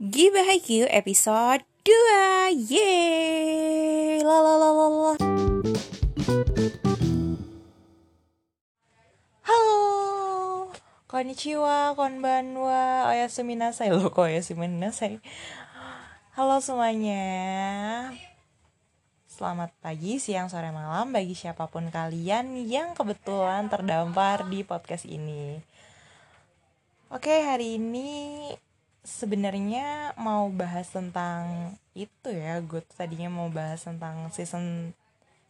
Haikyuu episode 2 Yeay la la la la la. Halo. Konnichiwa, konbanwa, oyasumi nasai Loh kok oyasumi nasai Halo semuanya. Selamat pagi, siang, sore, malam Bagi siapa pun kalian yang kebetulan terdampar di podcast ini. Oke, hari ini sebenarnya mau bahas tentang itu ya Gue tadinya mau bahas tentang season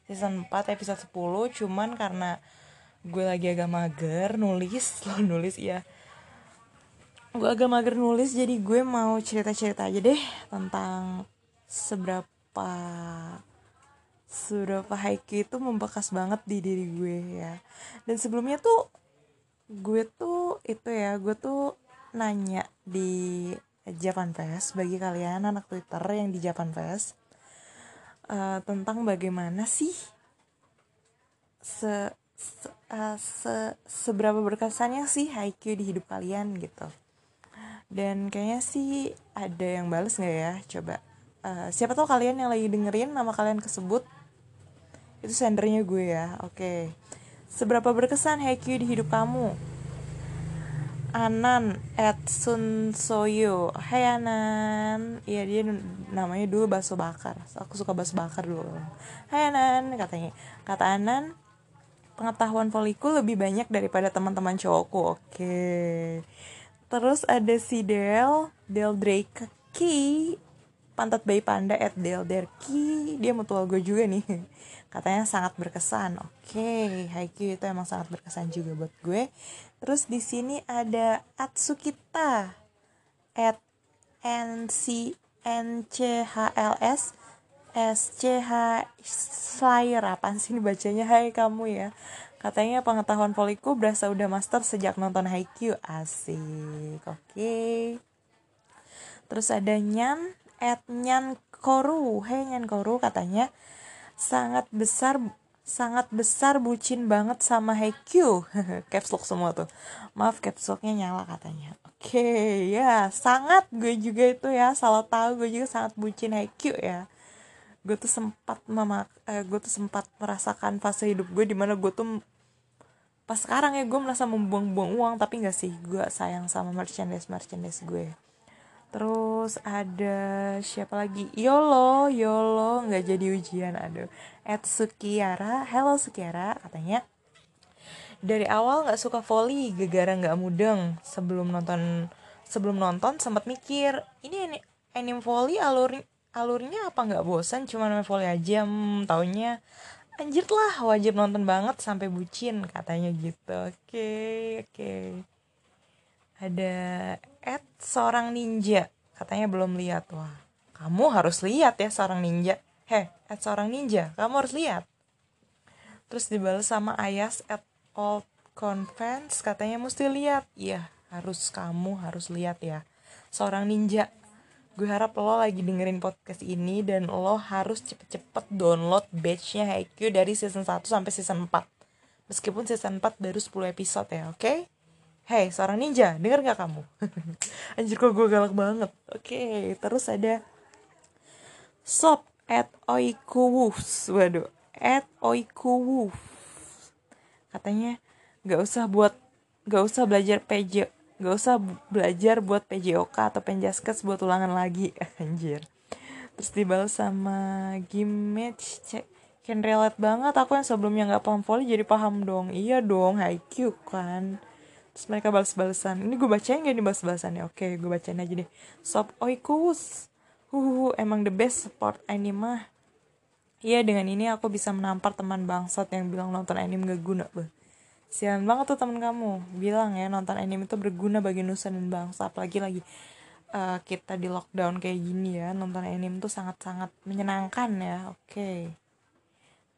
season 4 episode 10 Cuman karena gue lagi agak mager nulis lo nulis ya gue agak mager nulis jadi gue mau cerita-cerita aja deh tentang seberapa seberapa haiku itu membekas banget di diri gue ya. Dan sebelumnya tuh gue tuh itu ya gue tuh nanya di Japan Fest bagi kalian anak Twitter yang di Japan Fest uh, tentang bagaimana sih se se, uh, se seberapa berkesannya sih Haikyuu di hidup kalian gitu. Dan kayaknya sih ada yang bales nggak ya? Coba uh, siapa tahu kalian yang lagi dengerin nama kalian kesebut. Itu sendernya gue ya oke. Okay. seberapa berkesan Haikyuu di hidup kamu Anan at Sun Soyo Hai Anan. Iya dia namanya dulu bakso bakar. Aku suka bakso bakar dulu. Hai Anan katanya. Kata Anan Pengetahuan voliku lebih banyak daripada teman-teman cowokku. Oke. Terus ada si Del Del Drake Ki. Pantat bayi panda at Del Derki Dia mutual gue juga nih. Katanya sangat berkesan. Oke. Haikyuu itu emang sangat berkesan juga buat gue Terus di sini ada Atsukita. At NC NCHLS SCH Slayer. Apa sih ini bacanya? Hai kamu ya. Katanya pengetahuan voliku berasa udah master sejak nonton Haikyuu. Asik. Oke. Okay. Terus ada Nyan. At Nyan Koru Hei Nyan Koru katanya Sangat besar sangat besar bucin banget sama Haikyuu. Caps lock semua tuh. Maaf caps locknya nyala katanya. Oke okay, ya sangat gue juga itu ya. Salah tahu gue juga sangat bucin Haikyuu ya. Gue tuh sempat mama eh, gue tuh sempat merasakan fase hidup gue di mana gue tuh pas sekarang ya gue merasa membuang-buang uang tapi nggak sih. Gue sayang sama merchandise merchandise gue Terus ada siapa lagi? Yolo, Yolo nggak jadi ujian, aduh. At Sukiara, hello Sukiara, katanya dari awal nggak suka volley, gegara nggak mudeng. Sebelum nonton, sebelum nonton sempat mikir, ini anime volley alur alurnya apa nggak bosan? Cuma main volley aja, hmm, taunya anjir lah wajib nonton banget sampai bucin katanya gitu. Oke, okay, oke. Okay ada Ed seorang ninja. Katanya belum lihat. Wah kamu harus lihat ya seorang ninja. Heh Ed seorang ninja kamu harus lihat. Terus dibalas sama Ayas at old conference katanya mesti lihat. Iya harus kamu harus lihat ya. Seorang ninja. Gue harap lo lagi dengerin podcast ini dan lo harus cepet-cepet download batchnya Haikyuu dari season 1 sampai season 4 meskipun season 4 baru 10 episode ya oke? okay? Hei seorang ninja, denger gak kamu? Anjir kok gue galak banget. Oke, okay, terus ada Sop at Oikuwus Waduh, at Oikuwus Katanya gak usah buat Gak usah belajar PJ Gak usah belajar buat PJOK atau Penjaskes buat ulangan lagi. Anjir. Terus dibalas sama Gimage cek Can relate banget. Aku yang sebelumnya gak paham volley jadi paham dong. Iya dong, Haikyuu kan terus mereka balas-balasan. Ini gue bacain gak nih balas-balasannya? Oke gue bacain aja deh. Sob oikus huhu emang the best support anime. Iya dengan ini aku bisa menampar teman bangsat yang bilang nonton anime gak guna beh. Sian banget tuh temen kamu. Bilang ya nonton anime itu berguna bagi nusa dan bangsa. Apalagi lagi uh, kita di lockdown kayak gini ya nonton anime tuh sangat-sangat menyenangkan ya. Oke. Okay.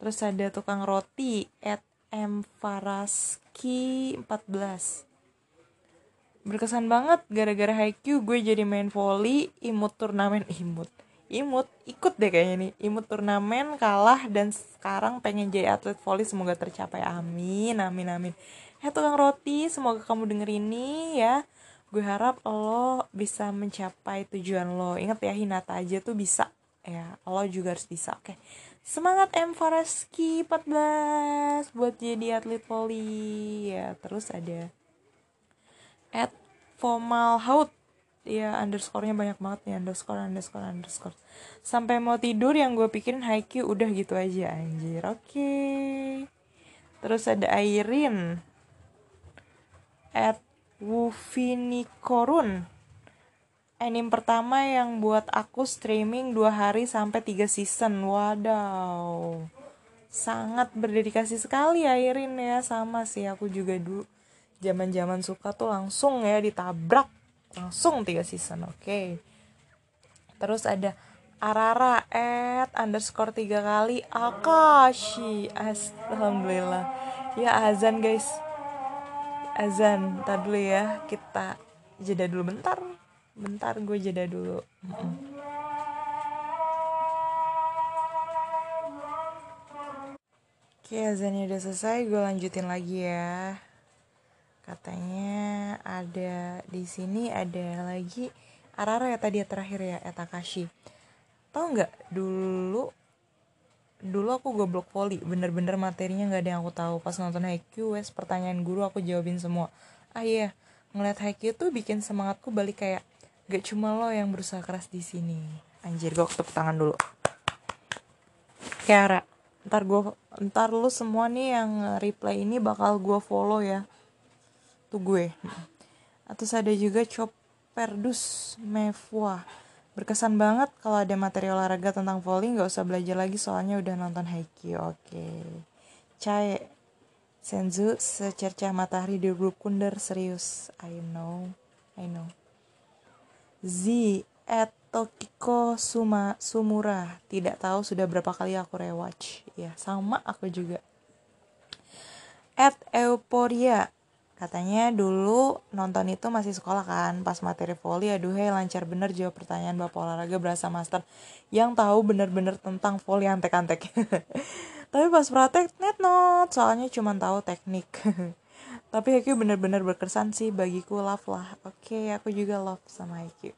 terus ada tukang roti at M. Faraski 14 berkesan banget gara-gara Haikyuu gue jadi main volley imut turnamen imut imut ikut deh kayaknya nih imut turnamen kalah dan sekarang pengen jadi atlet volley semoga tercapai amin amin amin. Ya tukang roti semoga kamu denger ini ya. Gue harap lo bisa mencapai tujuan lo. Inget ya Hinata aja tuh bisa. Ya lo juga harus bisa oke semangat M. Faraski 14 buat jadi atlet voli ya terus ada at formal haut ya underscore-nya banyak banget nih underscore underscore underscore. Sampai mau tidur yang gue pikirin Haikyuu udah gitu aja anjir. Oke. Okay. terus ada Airin at Wufinikorun anime pertama yang buat aku streaming dua hari sampai tiga season. Wadaw. Sangat berdedikasi sekali Airin ya. Sama sih aku juga dulu zaman zaman suka tuh langsung ya ditabrak. Langsung tiga season oke. Okay. terus ada Arara at underscore tiga kali Akashi. Alhamdulillah. Ya azan guys. Azan ntar dulu ya. Kita jeda dulu bentar bentar gue jeda dulu. Oke azannya udah selesai gue lanjutin lagi ya. Katanya ada di sini ada lagi Arara ya tadi ya terakhir ya Etakashi tau nggak dulu dulu aku goblok voli. Bener-bener materinya nggak ada yang aku tahu. Pas nonton Haikyuu wes pertanyaan guru aku jawabin semua. Ah iya. Ngeliat Haikyuu tuh bikin semangatku balik kayak gak cuma lo yang berusaha keras di sini. Anjir gue tepuk tangan dulu. Kiara ntar gue ntar lu semua nih yang reply ini bakal gue follow ya. Tuh gue. Atau ada juga Choperdus Mevua berkesan banget kalau ada materi olahraga tentang volley nggak usah belajar lagi soalnya udah nonton Haikyuu oke. Okay. Cae Senzu secercah matahari di grup kunder serius. I know I know Z at Tokiko Suma Sumura. Tidak tahu sudah berapa kali aku rewatch. Ya sama aku juga. At Euporia Katanya dulu nonton itu masih sekolah kan, pas materi voli aduh hei lancar bener jawab pertanyaan bapak olahraga berasa master yang tahu bener-bener tentang voli antek-antek. Tapi pas praktek net not, soalnya cuma tahu teknik. Tapi Haikyuu bener-bener berkesan sih bagiku love lah. Oke, okay, aku juga love sama Haikyuu.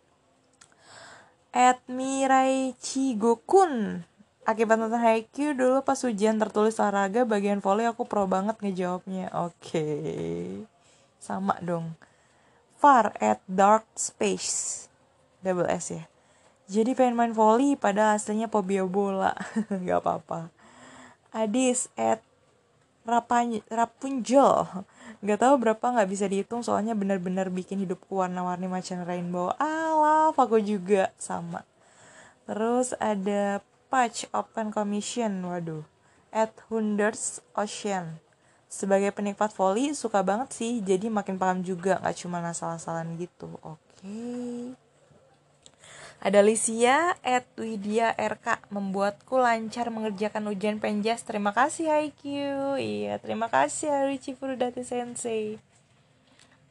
At Mirai Chigokun Akibat nonton Haikyuu dulu pas ujian tertulis olahraga bagian volley aku pro banget ngejawabnya. Oke. Okay sama dong far at dark space double S ya jadi pengen main volley padahal aslinya fobia bola nggak apa-apa Adis at Rapunzel nggak tahu berapa nggak bisa dihitung soalnya benar-benar bikin hidupku warna-warni macam rainbow. Ala aku juga. Sama. Terus ada patch open commission. Waduh. At Hundreds Ocean. Sebagai penikmat volley suka banget sih. Jadi makin paham juga nggak cuma asal-asalan gitu. Oke. okay. Ada Lisia at Widya RK membuatku lancar mengerjakan ujian penjas. Terima kasih IQ iya terima kasih Harichi Furudati Sensei.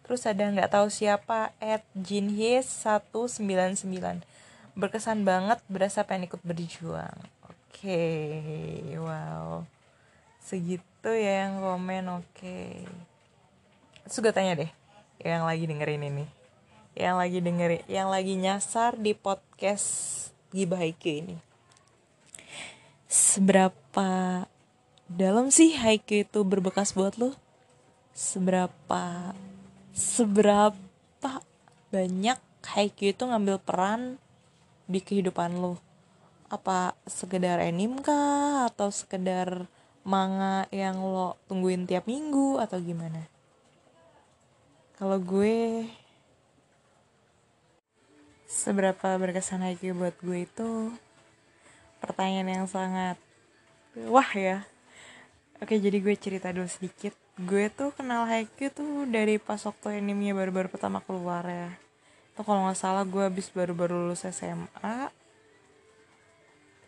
Terus ada nggak tahu siapa at Jinhye 199 berkesan banget berasa pengen ikut berjuang. Oke okay. wow. Segitu ya yang komen oke. Okay. tanya deh yang lagi dengerin ini yang lagi dengerin yang lagi nyasar di podcast Gibah Haikyuu ini. Seberapa dalam sih Haikyuu itu berbekas buat lo? Seberapa seberapa banyak Haikyuu itu ngambil peran di kehidupan lo? Apa sekedar anime kah? Atau sekedar manga yang lo tungguin tiap minggu? Atau gimana? Kalau gue seberapa berkesan Haikyuu buat gue itu pertanyaan yang sangat wah ya. Oke, jadi gue cerita dulu sedikit. Gue tuh kenal Haikyuu tuh dari pas waktu animenya baru-baru pertama keluar ya. Tuh kalau nggak salah gue habis baru-baru lulus SMA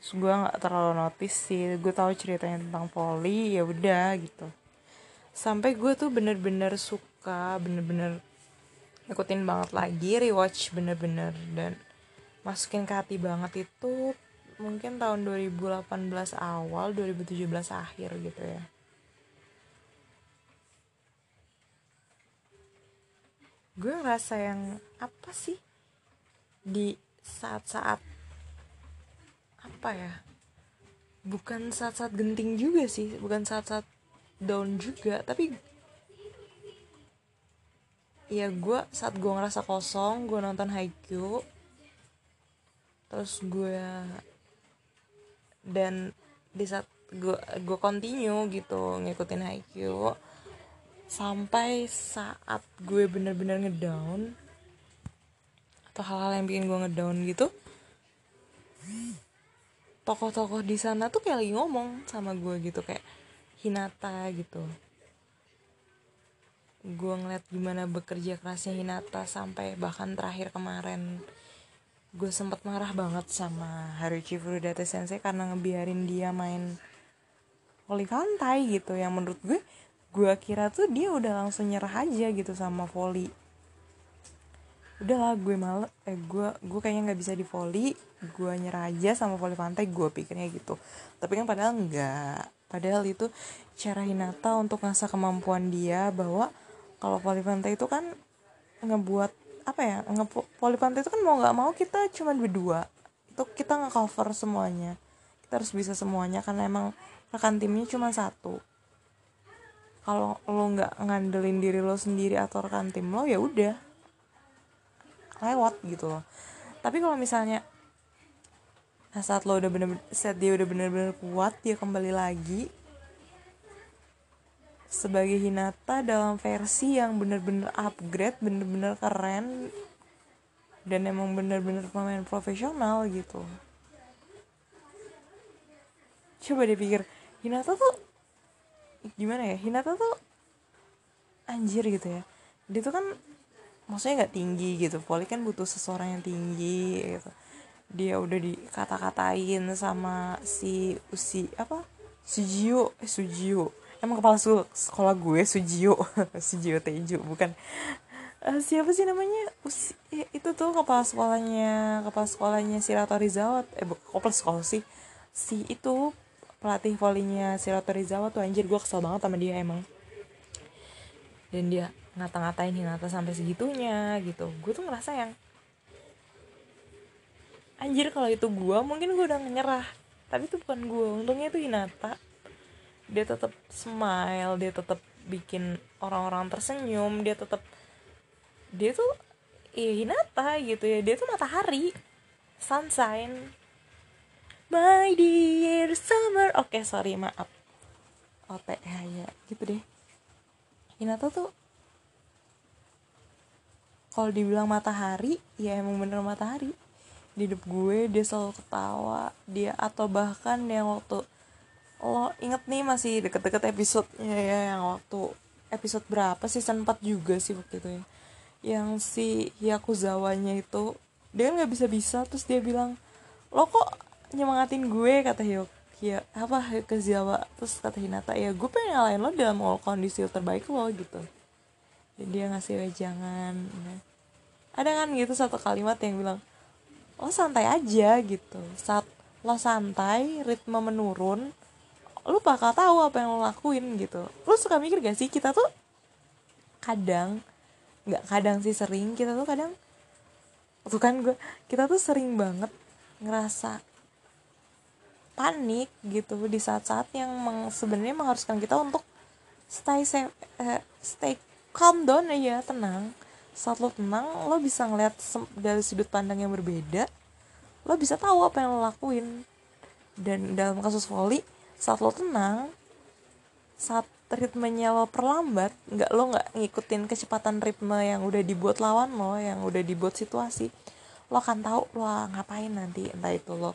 terus gue nggak terlalu notice sih gue tahu ceritanya tentang poli ya udah gitu sampai gue tuh bener-bener suka bener-bener ikutin banget lagi rewatch bener-bener. Dan masukin ke hati banget itu mungkin tahun 2018 awal 2017 akhir gitu ya. Gue ngerasa yang apa sih di saat-saat apa ya? Bukan saat-saat genting juga sih bukan saat-saat down juga tapi ya gue saat gue ngerasa kosong gue nonton Haikyuu. Terus gue dan di saat gue gue continue gitu ngikutin Haikyuu sampai saat gue bener-bener ngedown atau hal-hal yang bikin gue ngedown gitu tokoh-tokoh di sana tuh kayak lagi ngomong sama gue gitu kayak Hinata gitu gue ngeliat gimana bekerja kerasnya Hinata sampai bahkan terakhir kemarin. Gue sempat marah banget sama Haruchi Furudate Sensei karena ngebiarin dia main voli pantai gitu. Yang menurut gue gue kira tuh dia udah langsung nyerah aja gitu sama volley udahlah gue males eh gue gue kayaknya nggak bisa di volley gue nyerah aja sama volley pantai gue pikirnya gitu. Tapi kan padahal enggak padahal itu cara Hinata untuk ngasah kemampuan dia bahwa kalau voli pantai itu kan ngebuat apa ya nge pantai itu kan mau nggak mau kita cuma berdua. Itu kita nge-cover semuanya. Kita harus bisa semuanya karena emang rekan timnya cuma satu. Kalau lo nggak ngandelin diri lo sendiri atau rekan tim lo ya udah. Lewat gitu loh. Tapi kalau misalnya nah saat lo udah bener, -bener saat dia udah bener-bener kuat dia kembali lagi sebagai Hinata dalam versi yang bener-bener upgrade bener-bener keren dan emang bener-bener pemain profesional gitu. Coba deh pikir Hinata tuh gimana ya? Hinata tuh anjir gitu ya. Dia tuh kan maksudnya nggak tinggi gitu. Poli kan butuh seseorang yang tinggi gitu. Dia udah dikata-katain sama si Usi apa? Sujio eh Sujio emang kepala sekolah gue Sujio Sujio Teju bukan. Uh, siapa sih namanya? Usi, ya, itu tuh kepala sekolahnya kepala sekolahnya Shirato Rizawa eh bukan kepala sekolah sih? Si itu pelatih volinya Shirato Rizawa tuh anjir gue kesel banget sama dia emang. Dan dia ngata-ngatain Hinata sampai segitunya gitu. Gue tuh ngerasa yang anjir kalau itu gue mungkin gue udah nyerah tapi itu bukan gue untungnya itu Hinata dia tetap smile dia tetap bikin orang-orang tersenyum dia tetap dia tuh ya Hinata gitu ya dia tuh matahari sunshine. My dear summer oke okay, sorry maaf. Oke ya, gitu deh. Hinata tuh kalau dibilang matahari ya emang bener matahari. Di hidup gue dia selalu ketawa dia atau bahkan yang waktu lo inget nih masih deket-deket episodenya ya yang waktu episode berapa? Season 4 juga sih waktu itu ya. Yang si Yakuzawanya itu dia nggak bisa bisa terus dia bilang lo kok nyemangatin gue? kata Hyuk ya apa ke Zawa terus kata Hinata ya gue pengen ngalahin lo dalam kondisi terbaik lo gitu. Dan dia ngasih wejangan ya. ada kan gitu satu kalimat yang bilang lo santai aja gitu. Saat lo santai ritme menurun lu bakal tahu apa yang lo lakuin gitu. Lu suka mikir gak sih kita tuh kadang nggak kadang sih sering kita tuh kadang tuh kan gue kita tuh sering banget ngerasa panik gitu di saat-saat yang sebenarnya mengharuskan kita untuk stay safe, uh, stay calm down aja tenang. Saat lo tenang lo bisa ngeliat dari sudut pandang yang berbeda lo bisa tahu apa yang lo lakuin. Dan dalam kasus volley saat lo tenang saat ritmenya lo perlambat nggak lo nggak ngikutin kecepatan ritme yang udah dibuat lawan lo yang udah dibuat situasi lo akan tahu lo ngapain nanti? Entah itu lo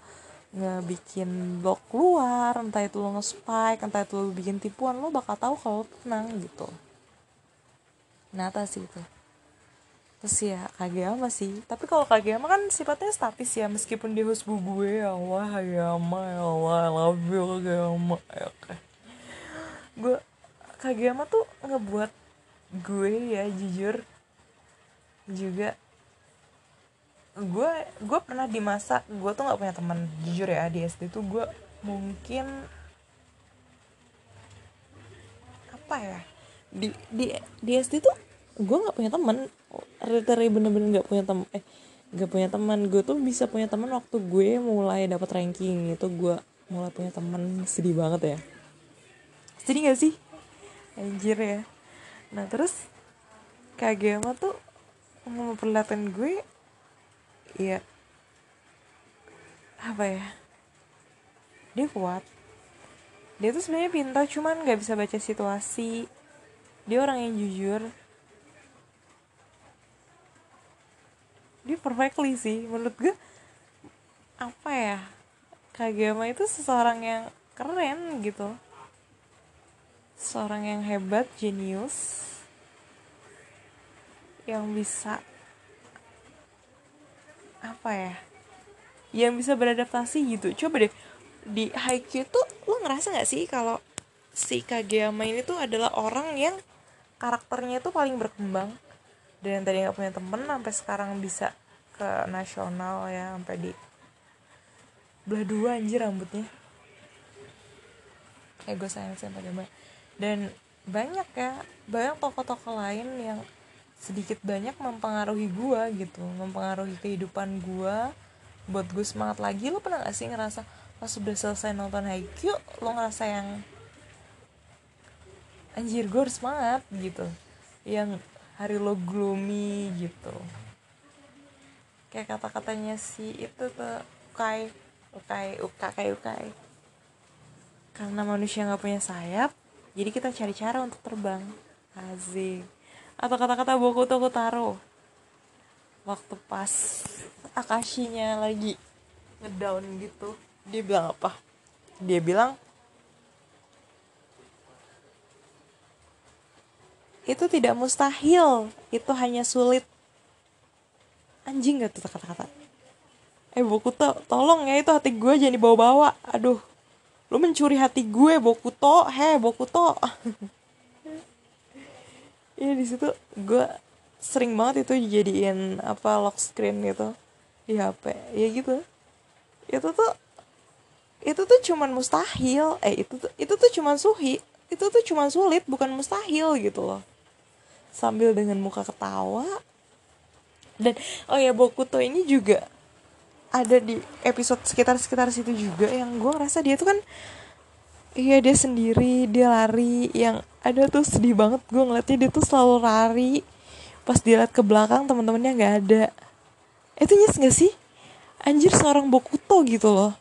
ngebikin blok keluar entah itu lo nge-spike entah itu lo bikin tipuan lo bakal tahu kalau tenang gitu. Nata sih itu terus ya Kageyama sih. Tapi kalau Kageyama kan sifatnya statis ya meskipun dia host gue ya Allah Kageyama ya Allah I love you Kageyama ya oke gue Kageyama tuh ngebuat gue ya jujur juga gue gue pernah di masa gue tuh nggak punya teman jujur ya di SD tuh gue mungkin apa ya di di di SD tuh gue nggak punya teman literally bener-bener nggak punya teman eh nggak punya teman. Gue tuh bisa punya teman waktu gue mulai dapat ranking. Itu gue mulai punya teman. Sedih banget ya. Sedih gak sih? Anjir ya. Nah terus Kageyama tuh memperlihatkan gue ya apa ya dia kuat. Dia tuh sebenarnya pintar cuman nggak bisa baca situasi. Dia orang yang jujur dia perfectly sih menurut gue apa ya? Kageyama itu seseorang yang keren gitu. Seorang yang hebat jenius. Yang bisa apa ya? Yang bisa beradaptasi gitu. Coba deh di Haikyuu tuh lo ngerasa nggak sih kalau si Kageyama ini tuh adalah orang yang karakternya tuh paling berkembang dan yang tadi nggak punya temen sampai sekarang bisa ke nasional ya sampai di belah dua anjir rambutnya. Eh gue sayang sih pada dan banyak ya banyak tokoh-tokoh lain yang sedikit banyak mempengaruhi gue gitu mempengaruhi kehidupan gue buat gue semangat lagi lo pernah gak sih ngerasa pas sudah selesai nonton Haikyuu lo ngerasa yang anjir gue harus semangat gitu. Yang hari lo gloomy gitu. Kayak kata-katanya si itu tuh ukai ukai ukai ukai. Karena manusia nggak punya sayap jadi kita cari cara untuk terbang. Asik. Atau kata-kata buku tuh aku taruh waktu pas Akashinya lagi ngedown gitu. Dia bilang apa? Dia bilang itu tidak mustahil. Itu hanya sulit. Anjing gak tuh kata-kata? Eh buku to tolong ya itu hati gue jadi bawa-bawa aduh lu mencuri hati gue Bokuto he Bokuto Iya di situ gue sering banget itu dijadiin apa lock screen gitu di HP ya gitu. Itu tuh itu tuh cuman mustahil. Eh itu tuh itu tuh cuman suhi itu tuh cuman sulit bukan mustahil gitu loh sambil dengan muka ketawa. Dan oh ya Bokuto ini juga ada di episode sekitar-sekitar situ juga yang gue ngerasa dia tuh kan iya dia sendiri dia lari yang ada tuh sedih banget. Gue ngeliatnya dia tuh selalu lari. Pas dia liat ke belakang teman-temannya nggak ada. Itu nyes gak sih? Anjir seorang Bokuto gitu loh.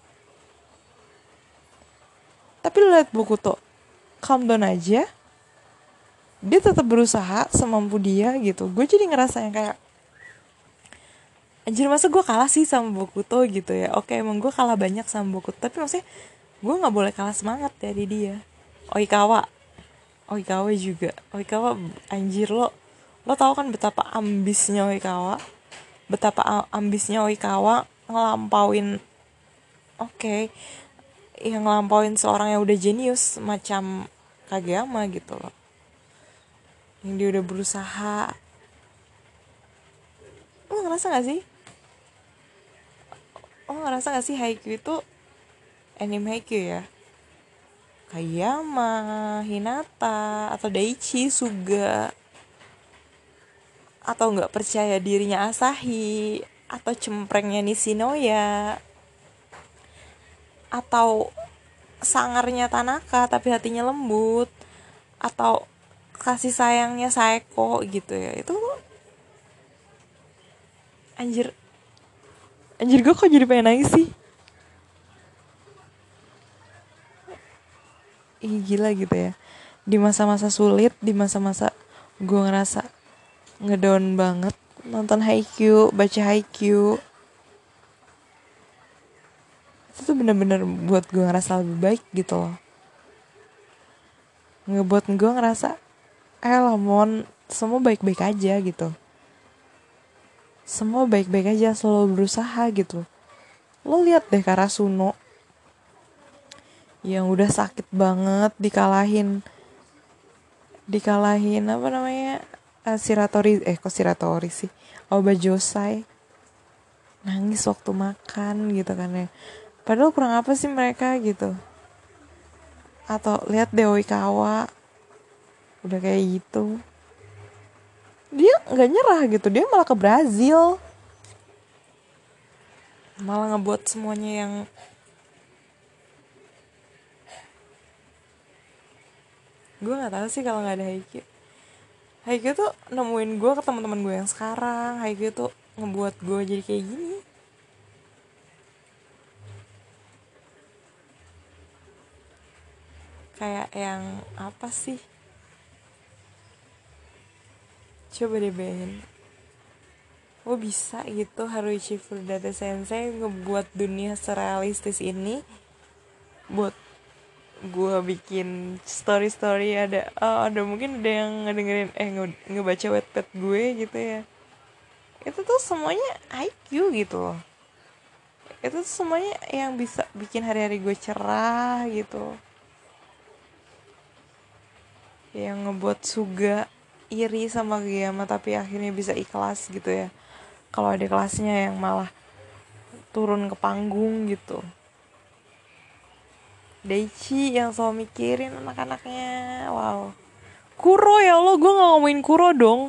Tapi lu liat Bokuto calm down aja dia tetap berusaha semampu dia gitu. Gue jadi ngerasa yang kayak anjir masa gue kalah sih sama Bokuto gitu ya. Oke emang gue kalah banyak sama Bokuto tapi maksudnya gue nggak boleh kalah semangat dari dia. Oikawa. Oikawa juga. Oikawa anjir lo lo tau kan betapa ambisnya Oikawa? Betapa ambisnya Oikawa ngelampauin oke okay, yang ngelampauin seorang yang udah jenius macam Kageyama gitu loh yang dia udah berusaha. Lo ngerasa gak sih? Lo ngerasa gak sih Haikyuu itu anime Haikyuu ya? Kayama, Hinata, atau Daichi, Suga. Atau nggak percaya dirinya Asahi Atau cemprengnya Nishinoya. Atau sangarnya Tanaka tapi hatinya lembut. Atau kasih sayangnya Saeko gitu ya. Itu Anjir Anjir gue kok jadi pengen nangis sih? Ih gila gitu ya. Di masa-masa sulit di masa-masa gue ngerasa ngedown banget nonton Haikyuu baca Haikyuu. Itu tuh bener-bener buat gue ngerasa lebih baik gitu loh. Ngebuat gue ngerasa eh mon. Semua baik-baik aja gitu. Semua baik-baik aja selalu berusaha gitu. Lo lihat deh Karasuno yang udah sakit banget dikalahin dikalahin apa namanya uh, siratori eh kok siratori sih? Oba Josai. Nangis waktu makan gitu kan ya. Padahal kurang apa sih mereka gitu. Atau lihat Dewi Kawa udah kayak gitu. Dia nggak nyerah gitu dia malah ke Brazil. Malah ngebuat semuanya yang gue nggak tahu sih kalau nggak ada Haikyuu Haikyuu tuh nemuin gue ke teman-teman gue yang sekarang. Haikyuu tuh ngebuat gue jadi kayak gini. Kayak yang apa sih coba deh bayangin lo bisa gitu Haruichi Furudata Sensei ngebuat dunia surrealistis ini? Buat gue bikin story story ada oh, ada mungkin ada yang ngedengerin eh nge ngebaca wetpad gue gitu ya. Itu tuh semuanya IQ gitu loh. Itu tuh semuanya yang bisa bikin hari-hari gue cerah gitu. Yang ngebuat Suga iri sama Giyama tapi akhirnya bisa ikhlas gitu ya. Kalau ada kelasnya yang malah turun ke panggung gitu. Daichi yang selalu mikirin anak-anaknya. Wow. Kuro ya Allah gue gak ngomongin Kuro dong.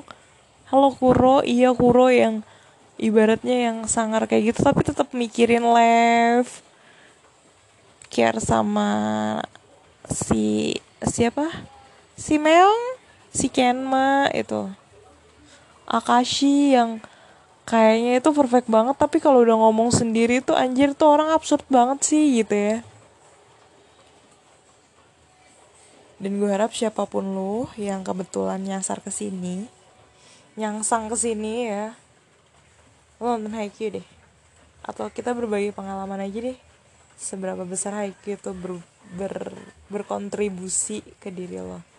Halo Kuro iya Kuro yang ibaratnya yang sangar kayak gitu tapi tetap mikirin left care sama si siapa? Si Meong si Kenma itu. Akashi yang kayaknya itu perfect banget tapi kalau udah ngomong sendiri tuh anjir tuh orang absurd banget sih gitu ya. Dan gue harap siapa pun lu yang kebetulan nyasar ke sini nyangsang ke sini ya. Lo nonton Haikyuu deh. Atau kita berbagi pengalaman aja deh. Seberapa besar Haikyuu itu ber, ber, berkontribusi ke diri lo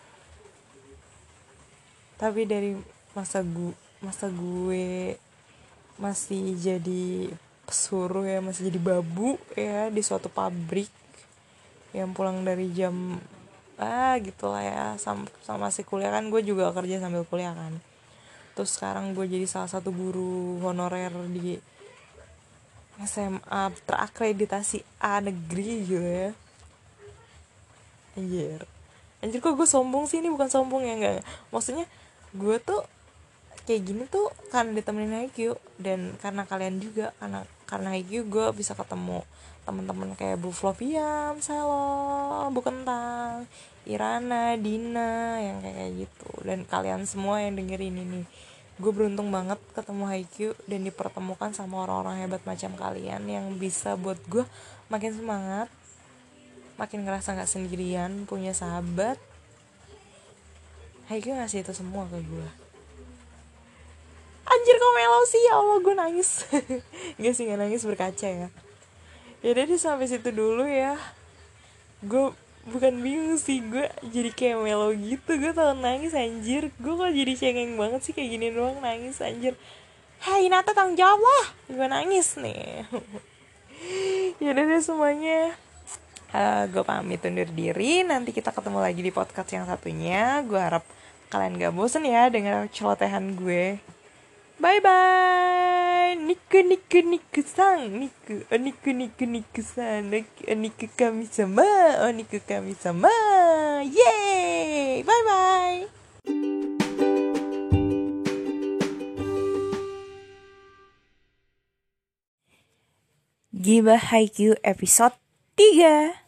tapi dari masa gue masa gue masih jadi pesuruh ya masih jadi babu ya di suatu pabrik yang pulang dari jam ah gitu lah ya sama, sama masih kuliah. Kan gue juga kerja sambil kuliah kan. Terus sekarang gue jadi salah satu guru honorer di SMA terakreditasi A negeri gitu ya. Anjir. Anjir kok gue sombong sih? Ini bukan sombong ya enggak. Maksudnya gue tuh kayak gini tuh karena ditemenin IQ dan karena kalian juga. Karena karena IQ gue bisa ketemu teman-teman kayak Bu Floviam, Selo, Bu Kentang, Irana, Dina yang kayak gitu. Dan kalian semua yang dengerin ini gue beruntung banget ketemu Haikyuu dan dipertemukan sama orang-orang hebat macam kalian yang bisa buat gue makin semangat makin ngerasa nggak sendirian punya sahabat Haikyuu ngasih itu semua ke gue anjir kok melo sih? Ya Allah gue nangis. Gak sih gak nangis berkaca ya. Ya jadi sampai situ dulu ya. Gue bukan bingung sih gue jadi kayak melo gitu. Gue tau nangis anjir. Gue kok jadi cengeng banget sih kayak gini doang nangis anjir. Hai Nata tanggung jawab lah gue nangis nih. Ya deh semuanya. Uh, gue pamit undur diri. Nanti kita ketemu lagi di podcast yang satunya. Gue harap kalian gak bosen ya dengan celotehan gue. Bye bye niku niku niku sang. Niku oh, niku niku niku sang. Oh, niku kami sama. Oh niku kami sama. Yay. Bye bye Gibah Haikyuu episode 3